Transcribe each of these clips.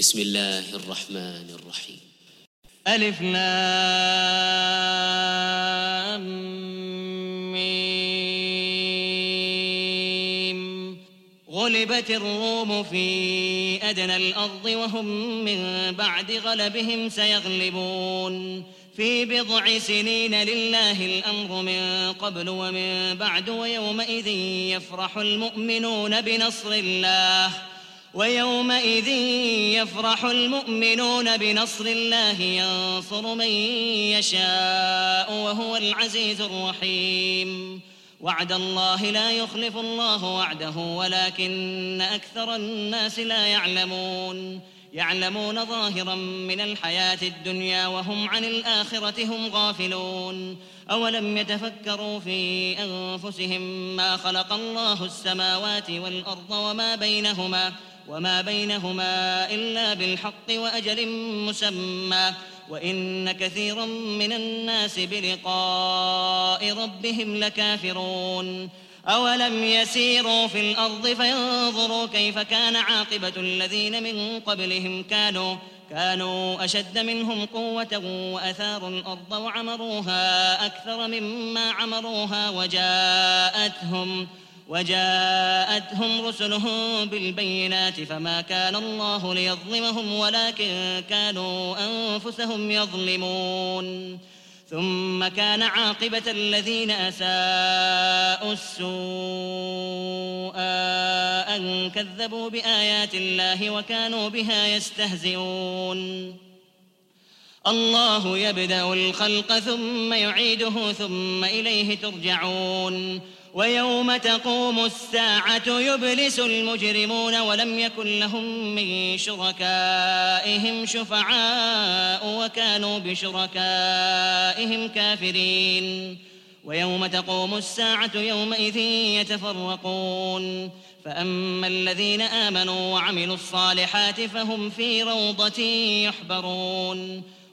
بسم الله الرحمن الرحيم. ألف لام ميم. غلبت الروم في أدنى الأرض وهم من بعد غلبهم سيغلبون. في بضع سنين لله الأمر من قبل ومن بعد ويومئذ يفرح المؤمنون بنصر الله. ويومئذ يفرح المؤمنون بنصر الله ينصر من يشاء وهو العزيز الرحيم. وعد الله لا يخلف الله وعده ولكن أكثر الناس لا يعلمون. يعلمون ظاهرا من الحياة الدنيا وهم عن الآخرة هم غافلون. أولم يتفكروا في أنفسهم ما خلق الله السماوات والأرض وما بينهما؟ وما بينهما إلا بالحق وأجل مسمى وإن كثيرا من الناس بلقاء ربهم لكافرون أولم يسيروا في الأرض فينظروا كيف كان عاقبة الذين من قبلهم كانوا كانوا أشد منهم قوة وأثاروا الأرض وعمروها أكثر مما عمروها وجاءتهم وجاءتهم رسلهم بالبينات فما كان الله ليظلمهم ولكن كانوا أنفسهم يظلمون. ثم كان عاقبة الذين أساءوا السوء أن كذبوا بآيات الله وكانوا بها يستهزئون. الله يبدأ الخلق ثم يعيده ثم إليه ترجعون. ويوم تقوم الساعة يبلس المجرمون ولم يكن لهم من شركائهم شفعاء وكانوا بشركائهم كافرين. ويوم تقوم الساعة يومئذ يتفرقون. فأما الذين آمنوا وعملوا الصالحات فهم في روضة يحبرون.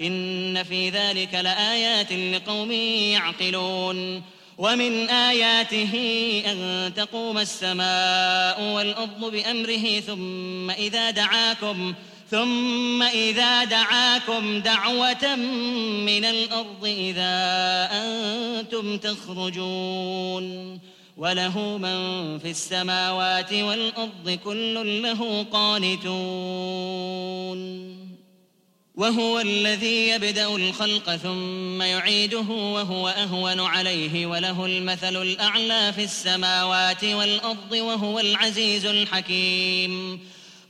إن في ذلك لآيات لقوم يعقلون. ومن آياته أن تقوم السماء والأرض بأمره ثم إذا دعاكم ثم إذا دعاكم دعوة من الأرض إذا أنتم تخرجون. وله من في السماوات والأرض كل له قانتون. وهو الذي يبدأ الخلق ثم يعيده وهو أهون عليه وله المثل الأعلى في السماوات والأرض وهو العزيز الحكيم.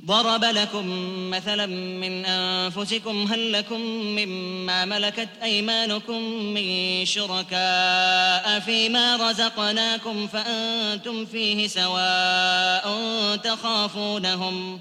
ضرب لكم مثلا من أنفسكم هل لكم مما ملكت أيمانكم من شركاء فيما رزقناكم فأنتم فيه سواء تخافونهم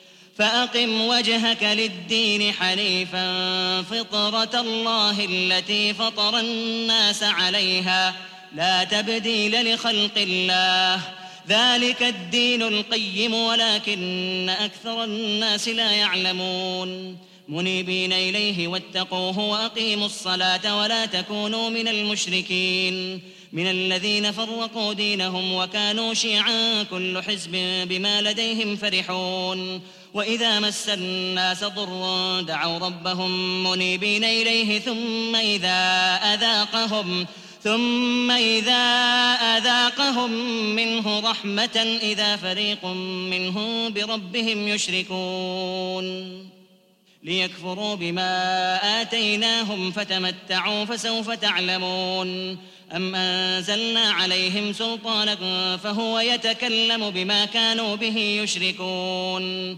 فأقم وجهك للدين حنيفا فطرة الله التي فطر الناس عليها. لا تبديل لخلق الله. ذلك الدين القيم ولكن أكثر الناس لا يعلمون. منيبين إليه واتقوه وأقيموا الصلاة ولا تكونوا من المشركين. من الذين فرقوا دينهم وكانوا شيعا كل حزب بما لديهم فرحون. وإذا مس الناس ضر دعوا ربهم منيبين إليه ثم إذا أذاقهم ثم إذا أذاقهم منه رحمة إذا فريق منهم بربهم يشركون ليكفروا بما آتيناهم فتمتعوا فسوف تعلمون أم أنزلنا عليهم سلطانا فهو يتكلم بما كانوا به يشركون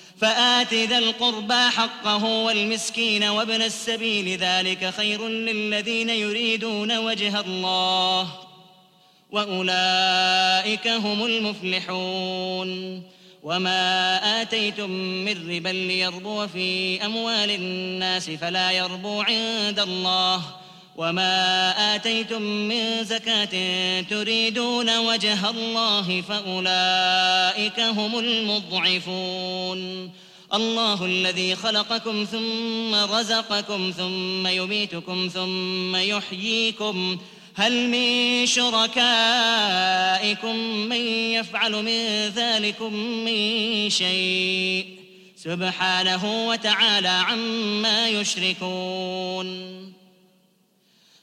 فآت ذا القربى حقه والمسكين وابن السبيل ذلك خير للذين يريدون وجه الله وأولئك هم المفلحون وما آتيتم من ربا ليربو في أموال الناس فلا يربو عند الله وما آتيتم من زكاة تريدون وجه الله فأولئك هم المضعفون الله الذي خلقكم ثم رزقكم ثم يميتكم ثم يحييكم هل من شركائكم من يفعل من ذلكم من شيء سبحانه وتعالى عما يشركون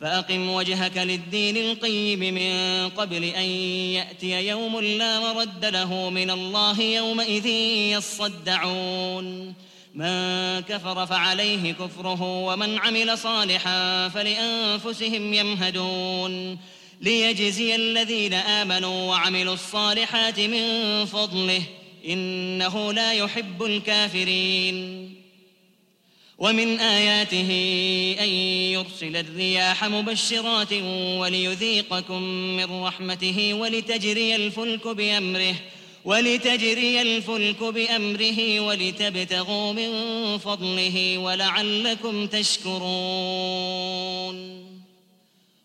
فأقم وجهك للدين القيم من قبل أن يأتي يوم لا مرد له من الله يومئذ يصدعون. من كفر فعليه كفره ومن عمل صالحا فلأنفسهم يمهدون. ليجزي الذين آمنوا وعملوا الصالحات من فضله إنه لا يحب الكافرين. ومن آياته أن يرسل الرياح مبشرات وليذيقكم من رحمته ولتجري الفلك بأمره ولتجري الفلك بأمره ولتبتغوا من فضله ولعلكم تشكرون.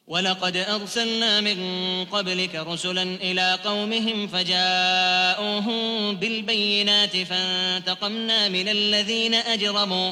ولقد أرسلنا من قبلك رسلا إلى قومهم فجاءوهم بالبينات فانتقمنا من الذين أجرموا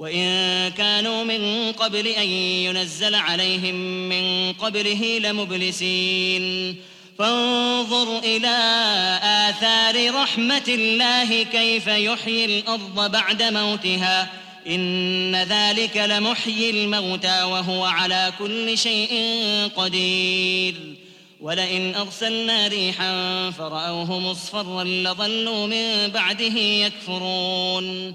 وإن كانوا من قبل أن ينزل عليهم من قبله لمبلسين. فانظر إلى آثار رحمة الله كيف يحيي الأرض بعد موتها. إن ذلك لمحيي الموتى وهو على كل شيء قدير. ولئن أرسلنا ريحا فرأوه مصفرا لظلوا من بعده يكفرون.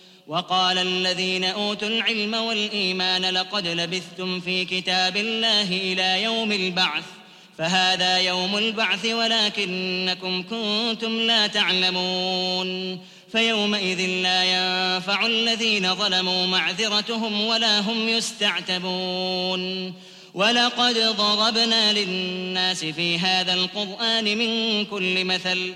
وقال الذين أوتوا العلم والإيمان لقد لبثتم في كتاب الله إلى يوم البعث فهذا يوم البعث ولكنكم كنتم لا تعلمون. فيومئذ لا ينفع الذين ظلموا معذرتهم ولا هم يستعتبون. ولقد ضربنا للناس في هذا القرآن من كل مثل